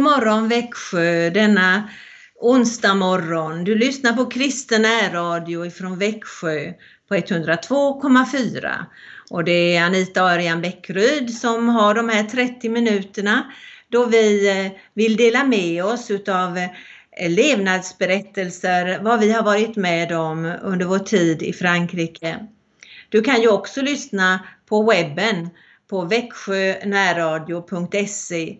God morgon, Växjö denna onsdag morgon. Du lyssnar på Kristen Radio ifrån Växjö på 102,4 och det är Anita Örjan Bäckryd som har de här 30 minuterna då vi eh, vill dela med oss utav eh, levnadsberättelser, vad vi har varit med om under vår tid i Frankrike. Du kan ju också lyssna på webben på växjönärradio.se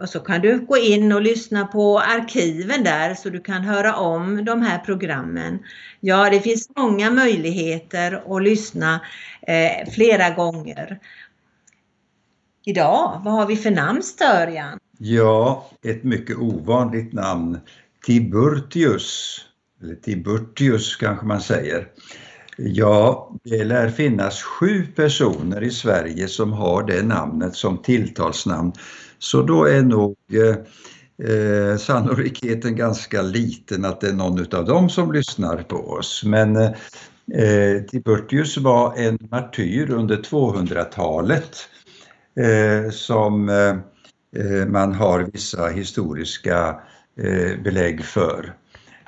och så kan du gå in och lyssna på arkiven där så du kan höra om de här programmen. Ja, det finns många möjligheter att lyssna eh, flera gånger. Idag, vad har vi för namn Störjan? Ja, ett mycket ovanligt namn. Tiburtius, eller Tiburtius kanske man säger. Ja, det lär finnas sju personer i Sverige som har det namnet som tilltalsnamn. Så då är nog eh, eh, sannolikheten ganska liten att det är någon av dem som lyssnar på oss. Men eh, eh Tiburtius var en martyr under 200-talet eh, som eh, eh, man har vissa historiska eh, belägg för.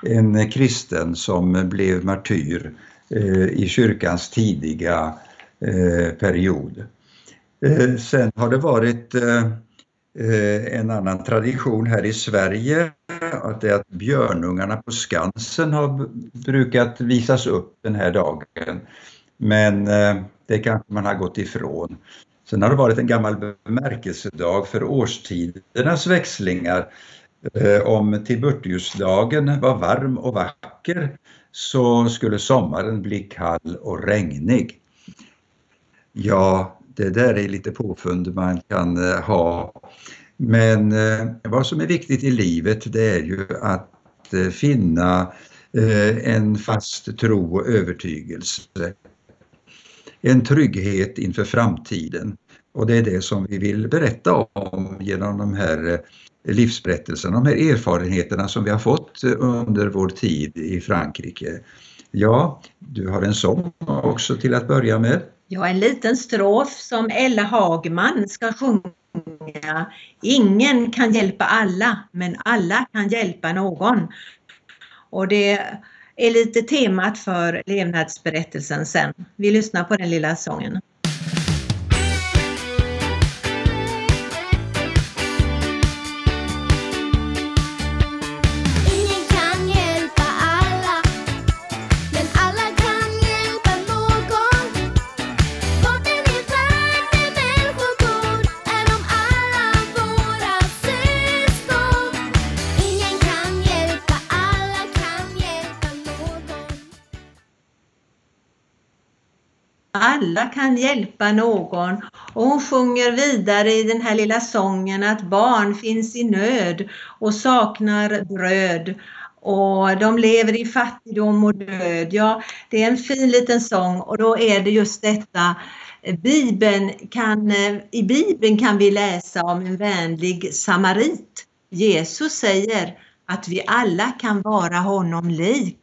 En kristen som blev martyr i kyrkans tidiga period. Sen har det varit Eh, en annan tradition här i Sverige att det är att björnungarna på Skansen har brukat visas upp den här dagen. Men eh, det kanske man har gått ifrån. Sen har det varit en gammal bemärkelsedag för årstidernas växlingar. Eh, om Tiburtiusdagen var varm och vacker så skulle sommaren bli kall och regnig. Ja, det där är lite påfund man kan eh, ha. Men eh, vad som är viktigt i livet det är ju att eh, finna en fast tro och övertygelse en trygghet inför framtiden. Och det är det som vi vill berätta om genom de här livsberättelserna, de här erfarenheterna som vi har fått under vår tid i Frankrike. Ja, du har en sång också till att börja med. Ja, en liten strof som Ella Hagman ska sjunga. Ingen kan hjälpa alla, men alla kan hjälpa någon. Och det är lite temat för levnadsberättelsen sen. Vi lyssnar på den lilla sången. Alla kan hjälpa någon. Och hon sjunger vidare i den här lilla sången att barn finns i nöd och saknar bröd och de lever i fattigdom och död. Ja, det är en fin liten sång och då är det just detta Bibeln kan, eh, I Bibeln kan vi läsa om en vänlig samarit. Jesus säger att vi alla kan vara honom lik.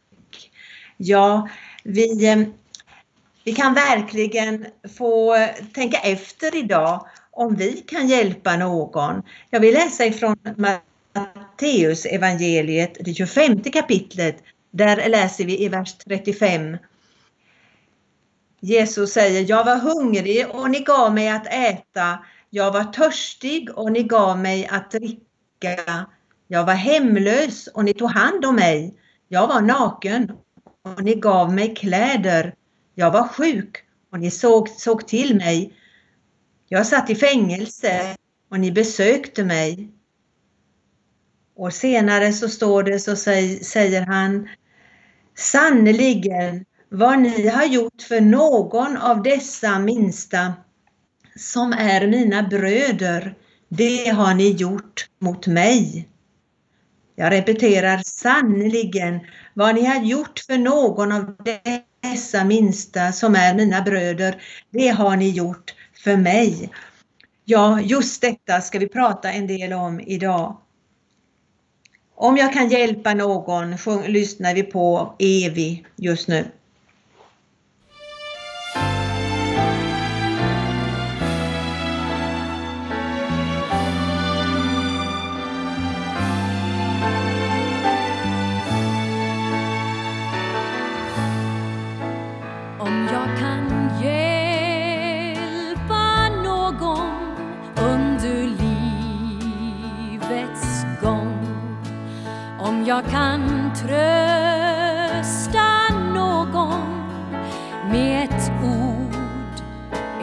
Ja, vi eh, vi kan verkligen få tänka efter idag om vi kan hjälpa någon. Jag vill läsa ifrån Matteus evangeliet, det 25 kapitlet. Där läser vi i vers 35. Jesus säger, jag var hungrig och ni gav mig att äta. Jag var törstig och ni gav mig att dricka. Jag var hemlös och ni tog hand om mig. Jag var naken och ni gav mig kläder. Jag var sjuk och ni såg, såg till mig. Jag satt i fängelse och ni besökte mig. Och senare så står det så säger han Sannerligen, vad ni har gjort för någon av dessa minsta som är mina bröder, det har ni gjort mot mig. Jag repeterar sannerligen, vad ni har gjort för någon av dessa dessa minsta som är mina bröder, det har ni gjort för mig. Ja, just detta ska vi prata en del om idag. Om jag kan hjälpa någon lyssnar vi på Evi just nu. jag kan trösta någon med ett ord,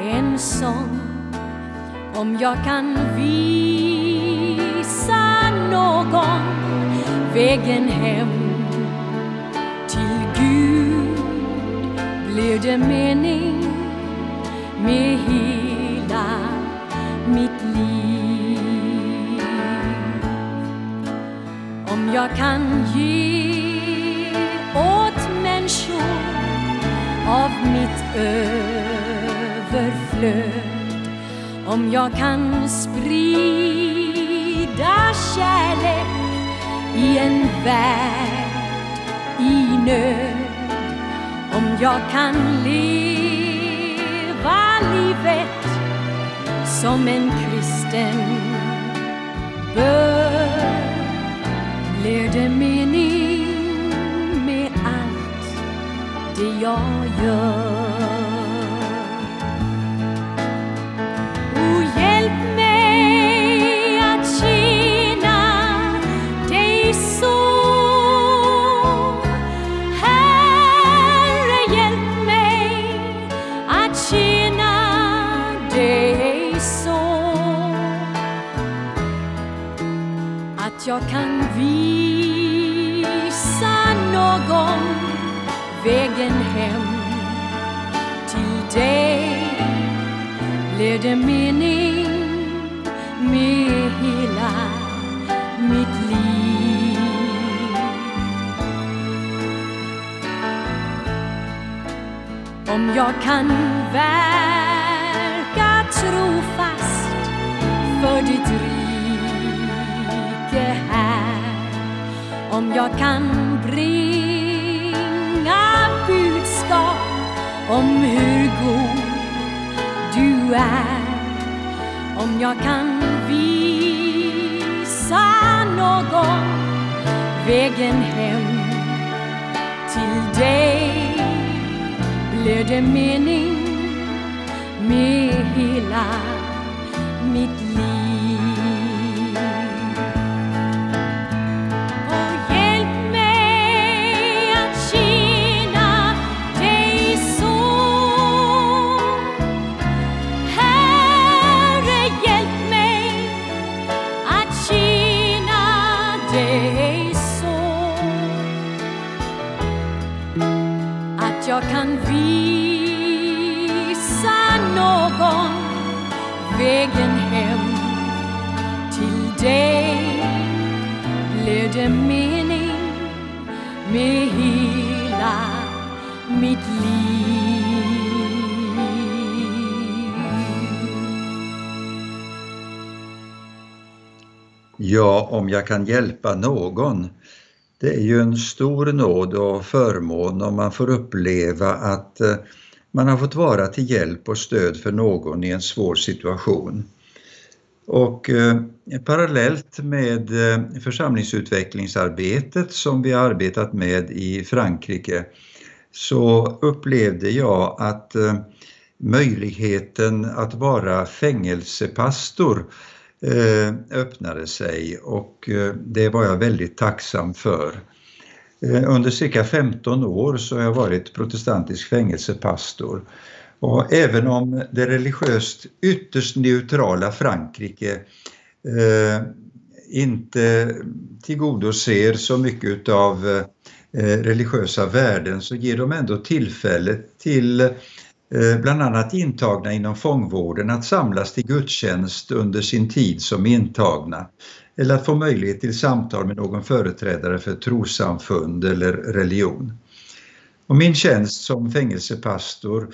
en sång. Om jag kan visa någon vägen hem till Gud blir det mening med jag kan ge åt människor av mitt överflöd. Om jag kan sprida kärlek i en värld i nöd. Om jag kan leva livet som en kristen bör. Det jag Är det mening med hela mitt liv. Om jag kan verka trofast för ditt rike här om jag kan är om jag kan visa någon vägen hem till dig blir det mening med hela mitt liv. Visa någon vägen hem till dig blev det mening med hela mitt liv. Ja, om jag kan hjälpa någon. Det är ju en stor nåd och förmån om man får uppleva att eh, man har fått vara till hjälp och stöd för någon i en svår situation. Och eh, parallellt med eh, församlingsutvecklingsarbetet som vi har arbetat med i Frankrike så upplevde jag att eh, möjligheten att vara fängelsepastor eh, Eh, öppnade sig och eh, det var jag väldigt tacksam för. Eh, under cirka 15 år så har jag varit protestantisk fängelsepastor. Och även om det religiöst ytterst neutrala Frankrike eh, inte tillgodoser så mycket av eh, religiösa värden så ger de ändå tillfälle till Eh, bland annat intagna inom fångvården att samlas till gudstjänst under sin tid som intagna. Eller att få möjlighet till samtal med någon företrädare för trossamfund eller religion. Och min tjänst som fängelsepastor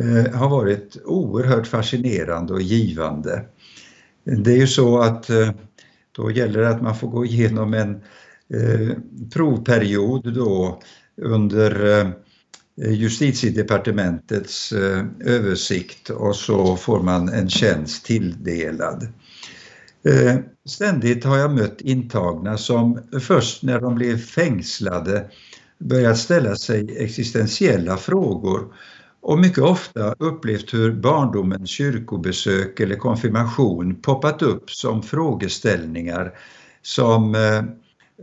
eh, har varit oerhört fascinerande och givande. Det är ju så att eh, då gäller det att man får gå igenom en eh, provperiod då under eh, Eh, justitiedepartementets eh, översikt och så får man en tjänst tilldelad. Eh, ständigt har jag mött intagna som först när de blev fängslade börjat ställa sig existentiella frågor och mycket ofta upplevt hur barndomens kyrkobesök eller konfirmation poppat upp som frågeställningar som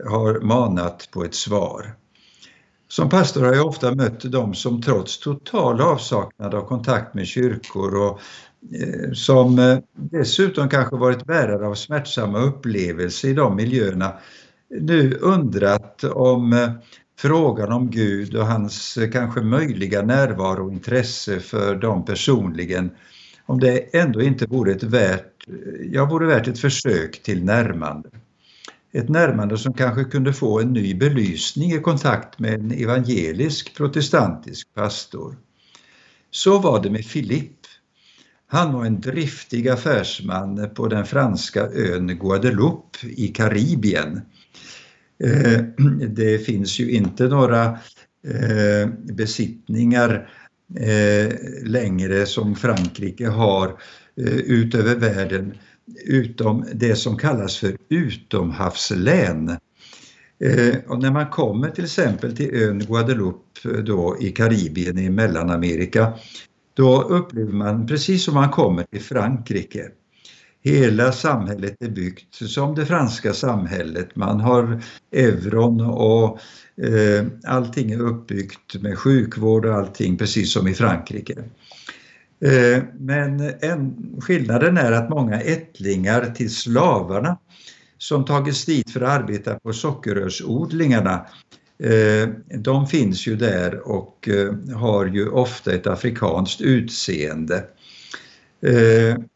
har manat på ett svar. Som pastor har jag ofta mött de som trots total avsaknad av kontakt med kyrkor och eh, som eh, dessutom kanske varit bärare av smärtsamma upplevelser i de miljöerna nu undrat om eh, frågan om Gud och hans kanske möjliga närvaro och intresse för dem personligen, om det ändå inte vore ett värt, ja, vore värt ett försök till närmande. Ett närmande som kanske kunde få en ny belysning i kontakt med en evangelisk protestantisk pastor. Så var det med Philippe. Han var en driftig affärsman på den franska ön Guadeloupe i Karibien. Eh, det finns ju inte några eh, besittningar eh, längre som Frankrike har utöver världen utom det som kallas för utomhavslän. Eh, och när man kommer till exempel till ön Guadeloupe eh, då i Karibien i Mellanamerika då upplever man precis som man kommer till Frankrike. Hela samhället är byggt som det franska samhället. Man har euron och eh, allting är uppbyggt med sjukvård och allting precis som i Frankrike. Eh, men en, skillnaden är att många ättlingar till slavarna som tagits dit för att arbeta på sockerrörsodlingarna eh, de finns ju där och eh, har ju ofta ett afrikanskt utseende.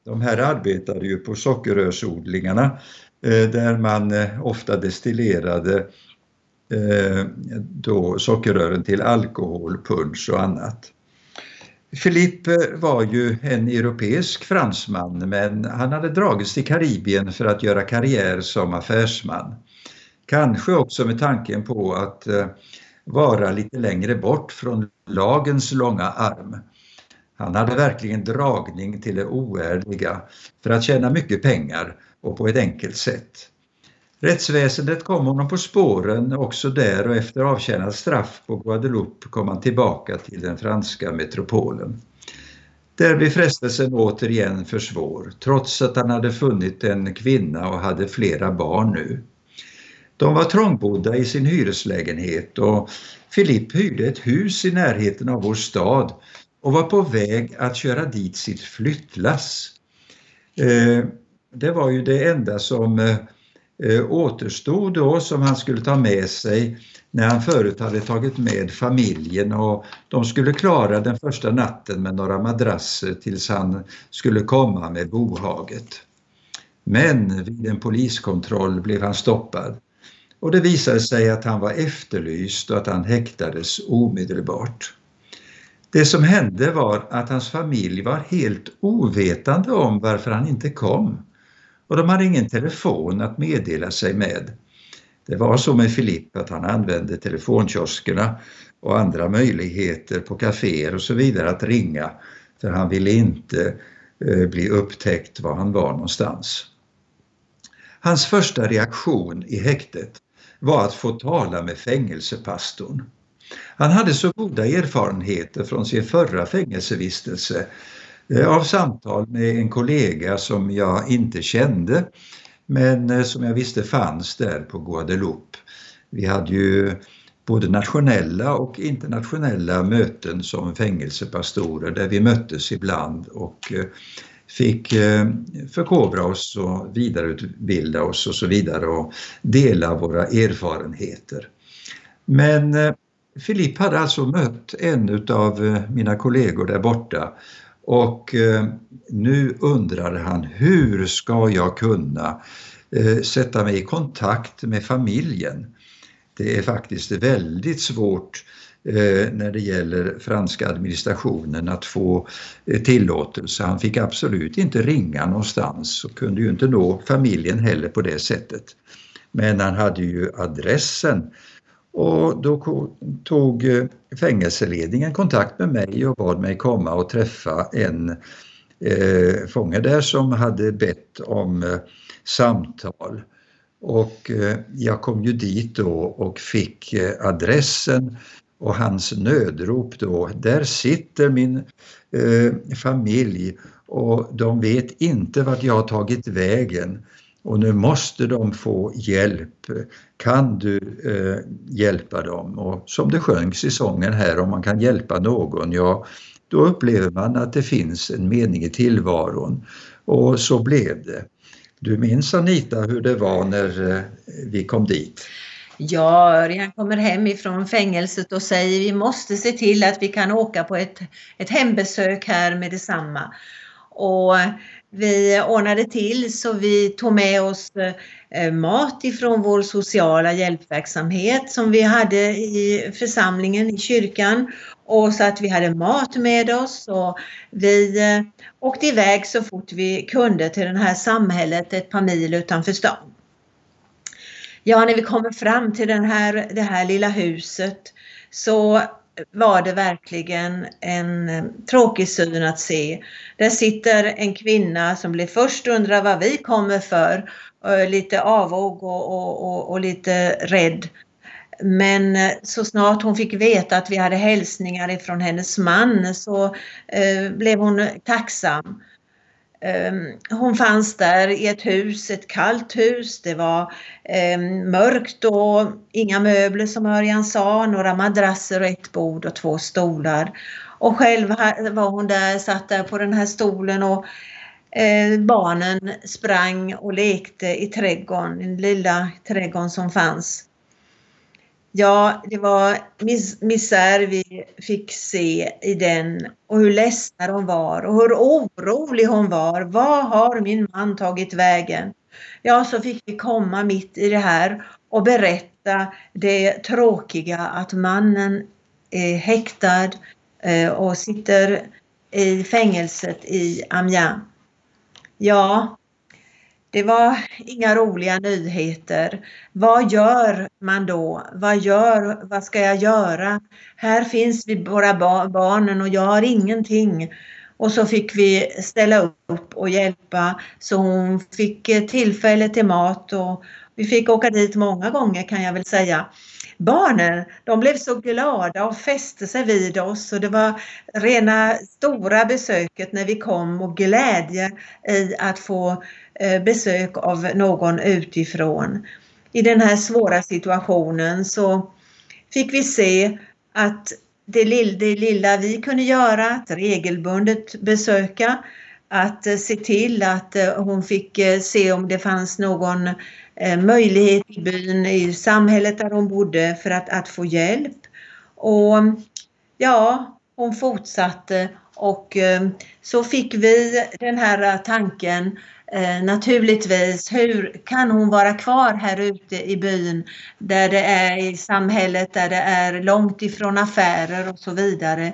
De här arbetade ju på sockerrörsodlingarna där man ofta destillerade då sockerrören till alkohol, punsch och annat. Philippe var ju en europeisk fransman men han hade dragits till Karibien för att göra karriär som affärsman. Kanske också med tanken på att eh, vara lite längre bort från lagens långa arm. Han hade verkligen dragning till det oärliga för att tjäna mycket pengar och på ett enkelt sätt. Rättsväsendet kom honom på spåren också där och efter avtjänat straff på Guadeloupe kom han tillbaka till den franska metropolen. Där blev frestelsen återigen för svår, trots att han hade funnit en kvinna och hade flera barn nu. De var trångbodda i sin hyreslägenhet och Philippe hyrde ett hus i närheten av vår stad och var på väg att köra dit sitt flyttlass. Eh, det var ju det enda som eh, Eh, återstod då som han skulle ta med sig när han förut hade tagit med familjen och de skulle klara den första natten med några madrasser tills han skulle komma med bohaget. Men vid en poliskontroll blev han stoppad och det visade sig att han var efterlyst och att han häktades omedelbart. Det som hände var att hans familj var helt ovetande om varför han inte kom. Och de hade ingen telefon att meddela sig med. Det var så med Filipp att han använde telefonkioskerna och andra möjligheter på kaféer och så vidare att ringa för han ville inte eh, bli upptäckt var han var någonstans. Hans första reaktion i häktet var att få tala med fängelsepastorn. Han hade så goda erfarenheter från sin förra fängelsevistelse Eh, av samtal med en kollega som jag inte kände men eh, som jag visste fanns där på Guadeloupe. Vi hade ju både nationella och internationella möten som fängelsepastorer där vi möttes ibland och eh, fick förkovra oss och vidareutbilda oss och så vidare och dela våra erfarenheter. Men Filipp hade alltså mött en av mina kollegor där borta och eh, nu undrade han hur ska jag kunna eh, sätta mig i kontakt med familjen? Det är faktiskt väldigt svårt eh, när det gäller franska administrationen att få eh, tillåtelse. Han fick absolut inte ringa någonstans och kunde ju inte nå familjen heller på det sättet. Men han hade ju adressen och då tog eh, fängelseledningen kontakt med mig och bad mig komma och träffa en eh, fånge där som hade bett om eh, samtal. Och eh, jag kom ju dit då och fick eh, adressen och hans nödrop då. Där sitter min eh, familj och de vet inte vart jag har tagit vägen och nu måste de få hjälp. Kan du eh, hjälpa dem? Och som det sjöngs i sången här, om man kan hjälpa någon, ja, då upplever man att det finns en mening i tillvaron. Och så blev det. Du minns Anita hur det var när eh, vi kom dit? Ja, Örjan kommer hem ifrån fängelset och säger vi måste se till att vi kan åka på ett, ett hembesök här med detsamma. Och vi ordnade till så vi tog med oss eh, mat ifrån vår sociala hjälpverksamhet som vi hade i församlingen i kyrkan och så att vi hade mat med oss och vi eh, åkte iväg så fort vi kunde till det här samhället ett par mil utanför stan. Ja, när vi kommer fram till den här, det här lilla huset så var det verkligen en eh, tråkig syn att se. Där sitter en kvinna som blev först undrar vad vi kommer för, eh, lite avog och, och, och, och lite rädd. Men eh, så snart hon fick veta att vi hade hälsningar ifrån hennes man så eh, blev hon tacksam. Ehm, hon fanns där i ett hus, ett kallt hus. Det var ehm, mörkt och inga möbler som Örjan sa, några madrasser och ett bord och två stolar. Och själv var hon där, satt där på den här stolen och eh, barnen sprang och lekte i trädgården, den lilla trädgården som fanns. Ja, det var mis misär vi fick se i den och hur ledsna de var och hur orolig hon var. Vad har min man tagit vägen? Ja, så fick vi komma mitt i det här och berätta det tråkiga att mannen är häktad eh, och sitter i fängelset i Amiens. Ja, det var inga roliga nyheter. Vad gör man då? Vad, gör, vad ska jag göra? Här finns vi våra barnen och jag har ingenting. Och så fick vi ställa upp och hjälpa så hon fick eh, tillfälle till mat och vi fick åka dit många gånger kan jag väl säga barnen, de blev så glada och fäste sig vid oss och det var rena stora besöket när vi kom och glädje i att få eh, besök av någon utifrån. I den här svåra situationen så fick vi se att det lilla, det lilla vi kunde göra, att regelbundet besöka, att eh, se till att eh, hon fick eh, se om det fanns någon möjlighet i byn, i samhället där hon bodde för att, att få hjälp. Och ja, hon fortsatte och så fick vi den här tanken naturligtvis, hur kan hon vara kvar här ute i byn där det är i samhället där det är långt ifrån affärer och så vidare.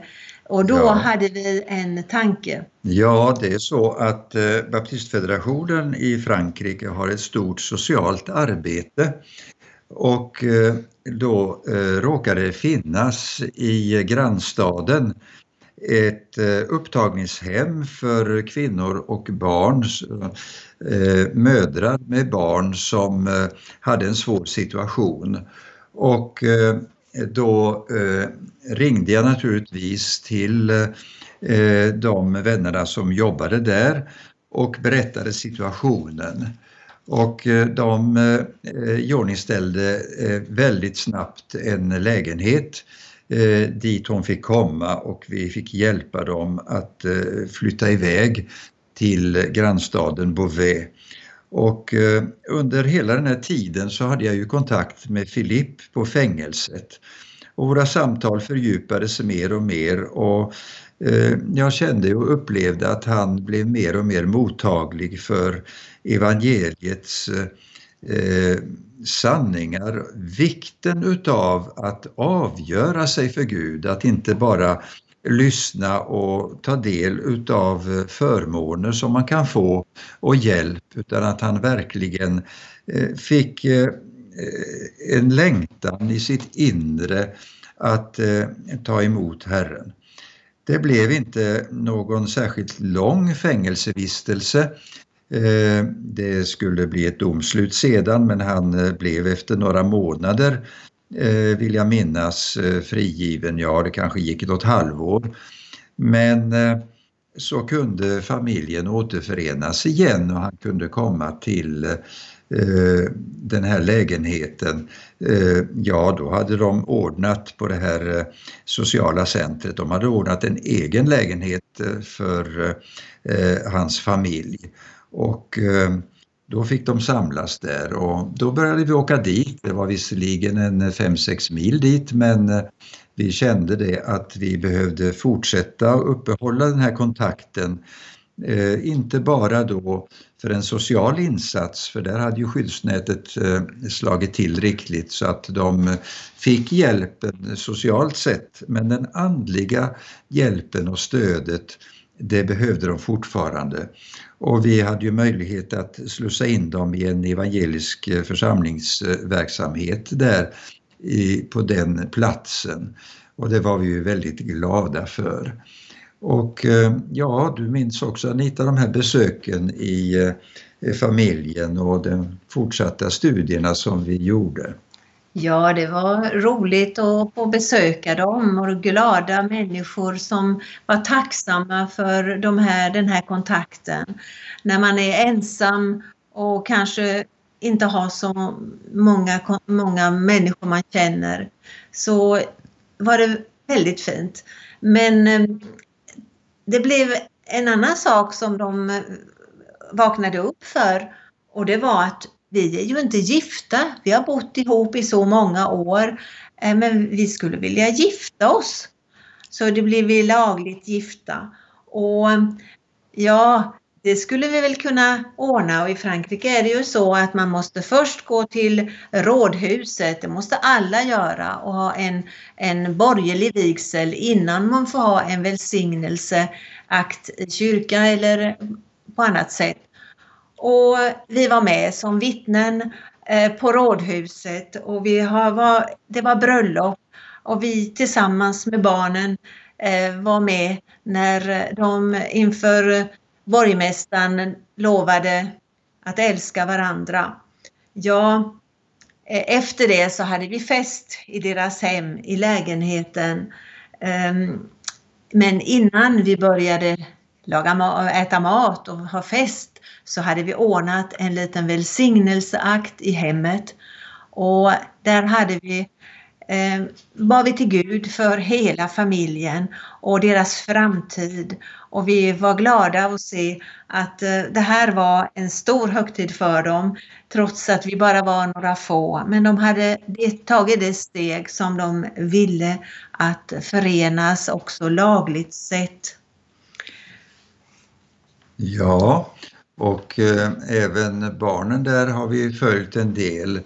Och då ja. hade vi en tanke. Ja, det är så att eh, Baptistfederationen i Frankrike har ett stort socialt arbete och eh, då eh, råkade det finnas i grannstaden ett upptagningshem för kvinnor och barn, mödrar med barn som hade en svår situation. Och då eh, ringde jag naturligtvis till eh, de vännerna som jobbade där och berättade situationen. Och eh, de eh, iordningställde eh, väldigt snabbt en lägenhet eh, dit hon fick komma och vi fick hjälpa dem att eh, flytta iväg till grannstaden Beauvais. Och eh, under hela den här tiden så hade jag ju kontakt med Filipp på fängelset. Och våra samtal fördjupades mer och mer och eh, jag kände och upplevde att han blev mer och mer mottaglig för evangeliets eh, sanningar, vikten utav att avgöra sig för Gud, att inte bara lyssna och ta del utav förmåner som man kan få och hjälp utan att han verkligen eh, fick eh, en längtan i sitt inre att eh, ta emot Herren. Det blev inte någon särskilt lång fängelsevistelse. Det skulle bli ett domslut sedan men han blev efter några månader eh, vill jag minnas, eh, frigiven. Ja, det kanske gick något halvår. Men eh, så kunde familjen återförenas igen och han kunde komma till eh, den här lägenheten. Eh, ja, då hade de ordnat på det här eh, sociala centret, de hade ordnat en egen lägenhet eh, för hans familj. Och då fick de samlas där och då började vi åka dit. Det var visserligen en eh, 5-6 mil dit men eh, vi kände det att vi behövde fortsätta uppehålla den här kontakten. Eh, inte bara då för en social insats, för där hade ju skyddsnätet eh, slagit till riktigt så att de eh, fick hjälpen socialt sett. Men den andliga hjälpen och stödet, det behövde de fortfarande. Och vi hade ju möjlighet att slussa in dem i en evangelisk eh, församlingsverksamhet där i, på den platsen. Och det var vi ju väldigt glada för. Och eh, ja, du minns också Anita de här besöken i, i familjen och de fortsatta studierna som vi gjorde. Ja, det var roligt att få besöka dem och glada människor som var tacksamma för de här, den här kontakten. När man är ensam och kanske inte har så många, många människor man känner så var det väldigt fint. Men eh, det blev en annan sak som de eh, vaknade upp för och det var att vi är ju inte gifta. Vi har bott ihop i så många år eh, men vi skulle vilja gifta oss. Så det blev vi lagligt gifta. Och ja, det skulle vi väl kunna ordna och i Frankrike är det ju så att man måste först gå till rådhuset, det måste alla göra och ha en, en borgerlig vigsel innan man får ha en välsignelseakt i kyrka eller på annat sätt. Och vi var med som vittnen eh, på rådhuset och vi har, var, det var bröllop och vi tillsammans med barnen eh, var med när de inför borgmästaren lovade att älska varandra. Ja, eh, efter det så hade vi fest i deras hem, i lägenheten. Ehm, men innan vi började laga, äta mat och ha fest så hade vi ordnat en liten välsignelseakt i hemmet. Och där hade vi eh, bad vi till Gud för hela familjen och deras framtid. Och vi var glada att se att eh, det här var en stor högtid för dem trots att vi bara var några få. Men de hade tagit det steg som de ville att förenas också lagligt sett. Ja, och eh, även barnen där har vi följt en del.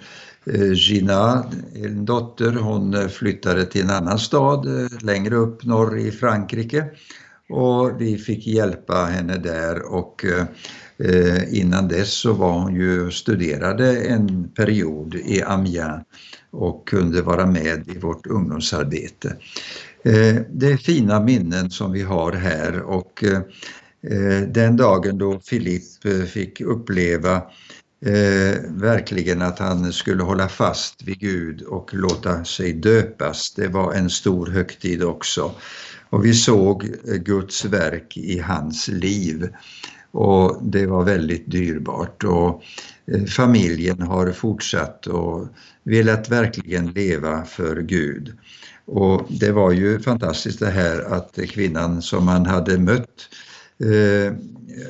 Eh, Gina, en dotter, hon flyttade till en annan stad eh, längre upp norr i Frankrike och vi fick hjälpa henne där och eh, eh, innan dess så var hon ju studerade en period i Amiens och kunde vara med i vårt ungdomsarbete. Eh, det är fina minnen som vi har här och Eh, den dagen då Filipp eh, fick uppleva eh, verkligen att han skulle hålla fast vid Gud och låta sig döpas. Det var en stor högtid också. Och vi såg eh, Guds verk i hans liv och det var väldigt dyrbart. Och familjen har fortsatt och velat verkligen leva för Gud. Och det var ju fantastiskt det här att kvinnan som man hade mött eh, Eh,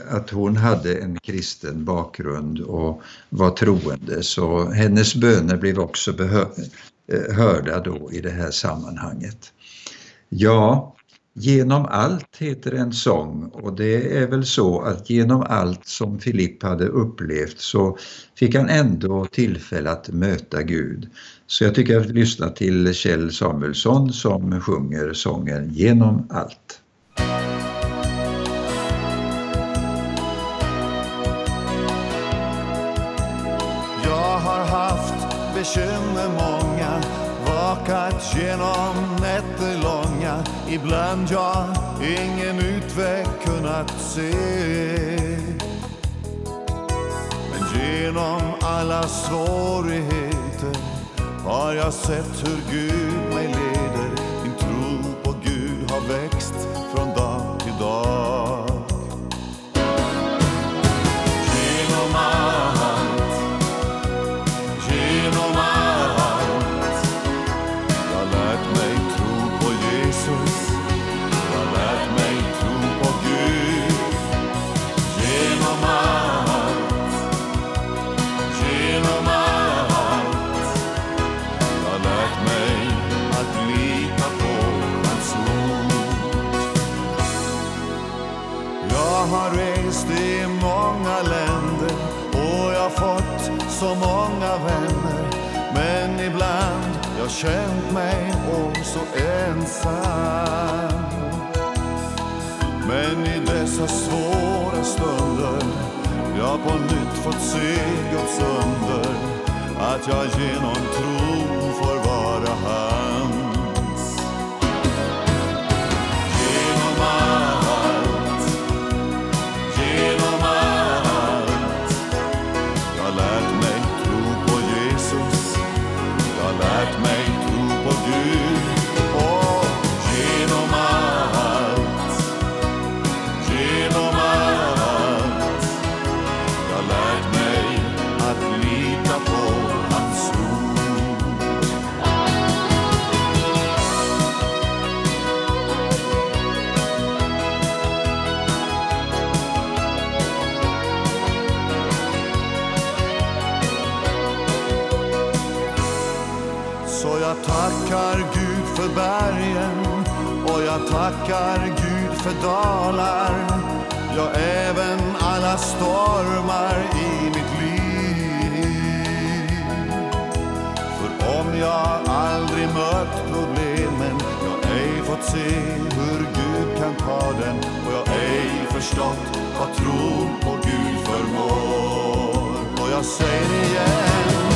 att hon hade en kristen bakgrund och var troende så hennes böner blev också eh, hörda då i det här sammanhanget. Ja, Genom allt heter en sång och det är väl så att genom allt som Filipp hade upplevt så fick han ändå tillfälle att möta Gud. Så jag tycker att vi lyssnar till Kjell Samuelsson som sjunger sången Genom allt. Bekymmer många. Vakat genom nätter långa Ibland jag ingen utväg kunnat se. Men genom alla svårigheter har jag sett hur Gud mig leder. Min tro på Gud har växt. Så många vänner. Men ibland jag känt mig oh så ensam. Men i dessa svåra stunder jag på nytt fått se Guds under. Att jag genom tron får vara här tackar Gud för bergen och jag tackar Gud för dalar. Ja, även alla stormar i mitt liv. För om jag aldrig mött problemen Jag ej fått se hur Gud kan ta den och jag ej förstått vad tron på Gud förmår. Och jag säger det igen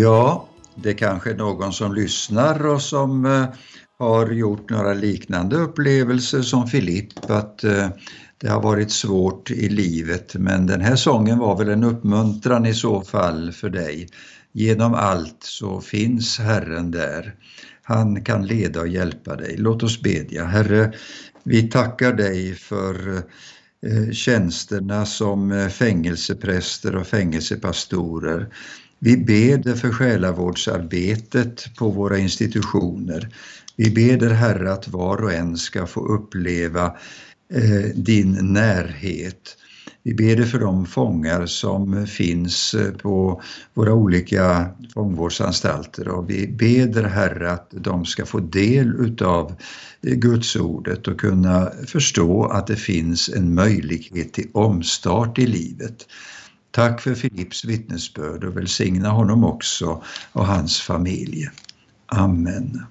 Ja, det är kanske är någon som lyssnar och som eh, har gjort några liknande upplevelser som Filipp, att eh, det har varit svårt i livet. Men den här sången var väl en uppmuntran i så fall för dig. Genom allt så finns Herren där. Han kan leda och hjälpa dig. Låt oss bedja. Herre, vi tackar dig för eh, tjänsterna som fängelsepräster och fängelsepastorer. Vi ber för själavårdsarbetet på våra institutioner. Vi ber Herre att var och en ska få uppleva eh, din närhet. Vi ber för de fångar som finns eh, på våra olika fångvårdsanstalter och vi ber Herre att de ska få del utav Gudsordet Guds ordet och kunna förstå att det finns en möjlighet till omstart i livet. Tack för Filips vittnesbörd och välsigna honom också och hans familj. Amen.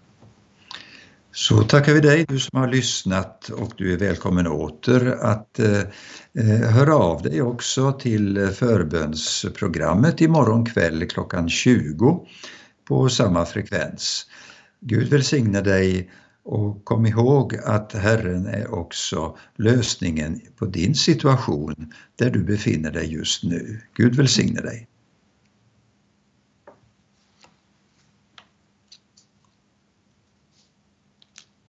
Så tackar vi dig du som har lyssnat och du är välkommen åter att eh, höra av dig också till förbönsprogrammet imorgon kväll klockan 20 på samma frekvens. Gud välsigne dig och kom ihåg att Herren är också lösningen på din situation där du befinner dig just nu. Gud välsigne dig.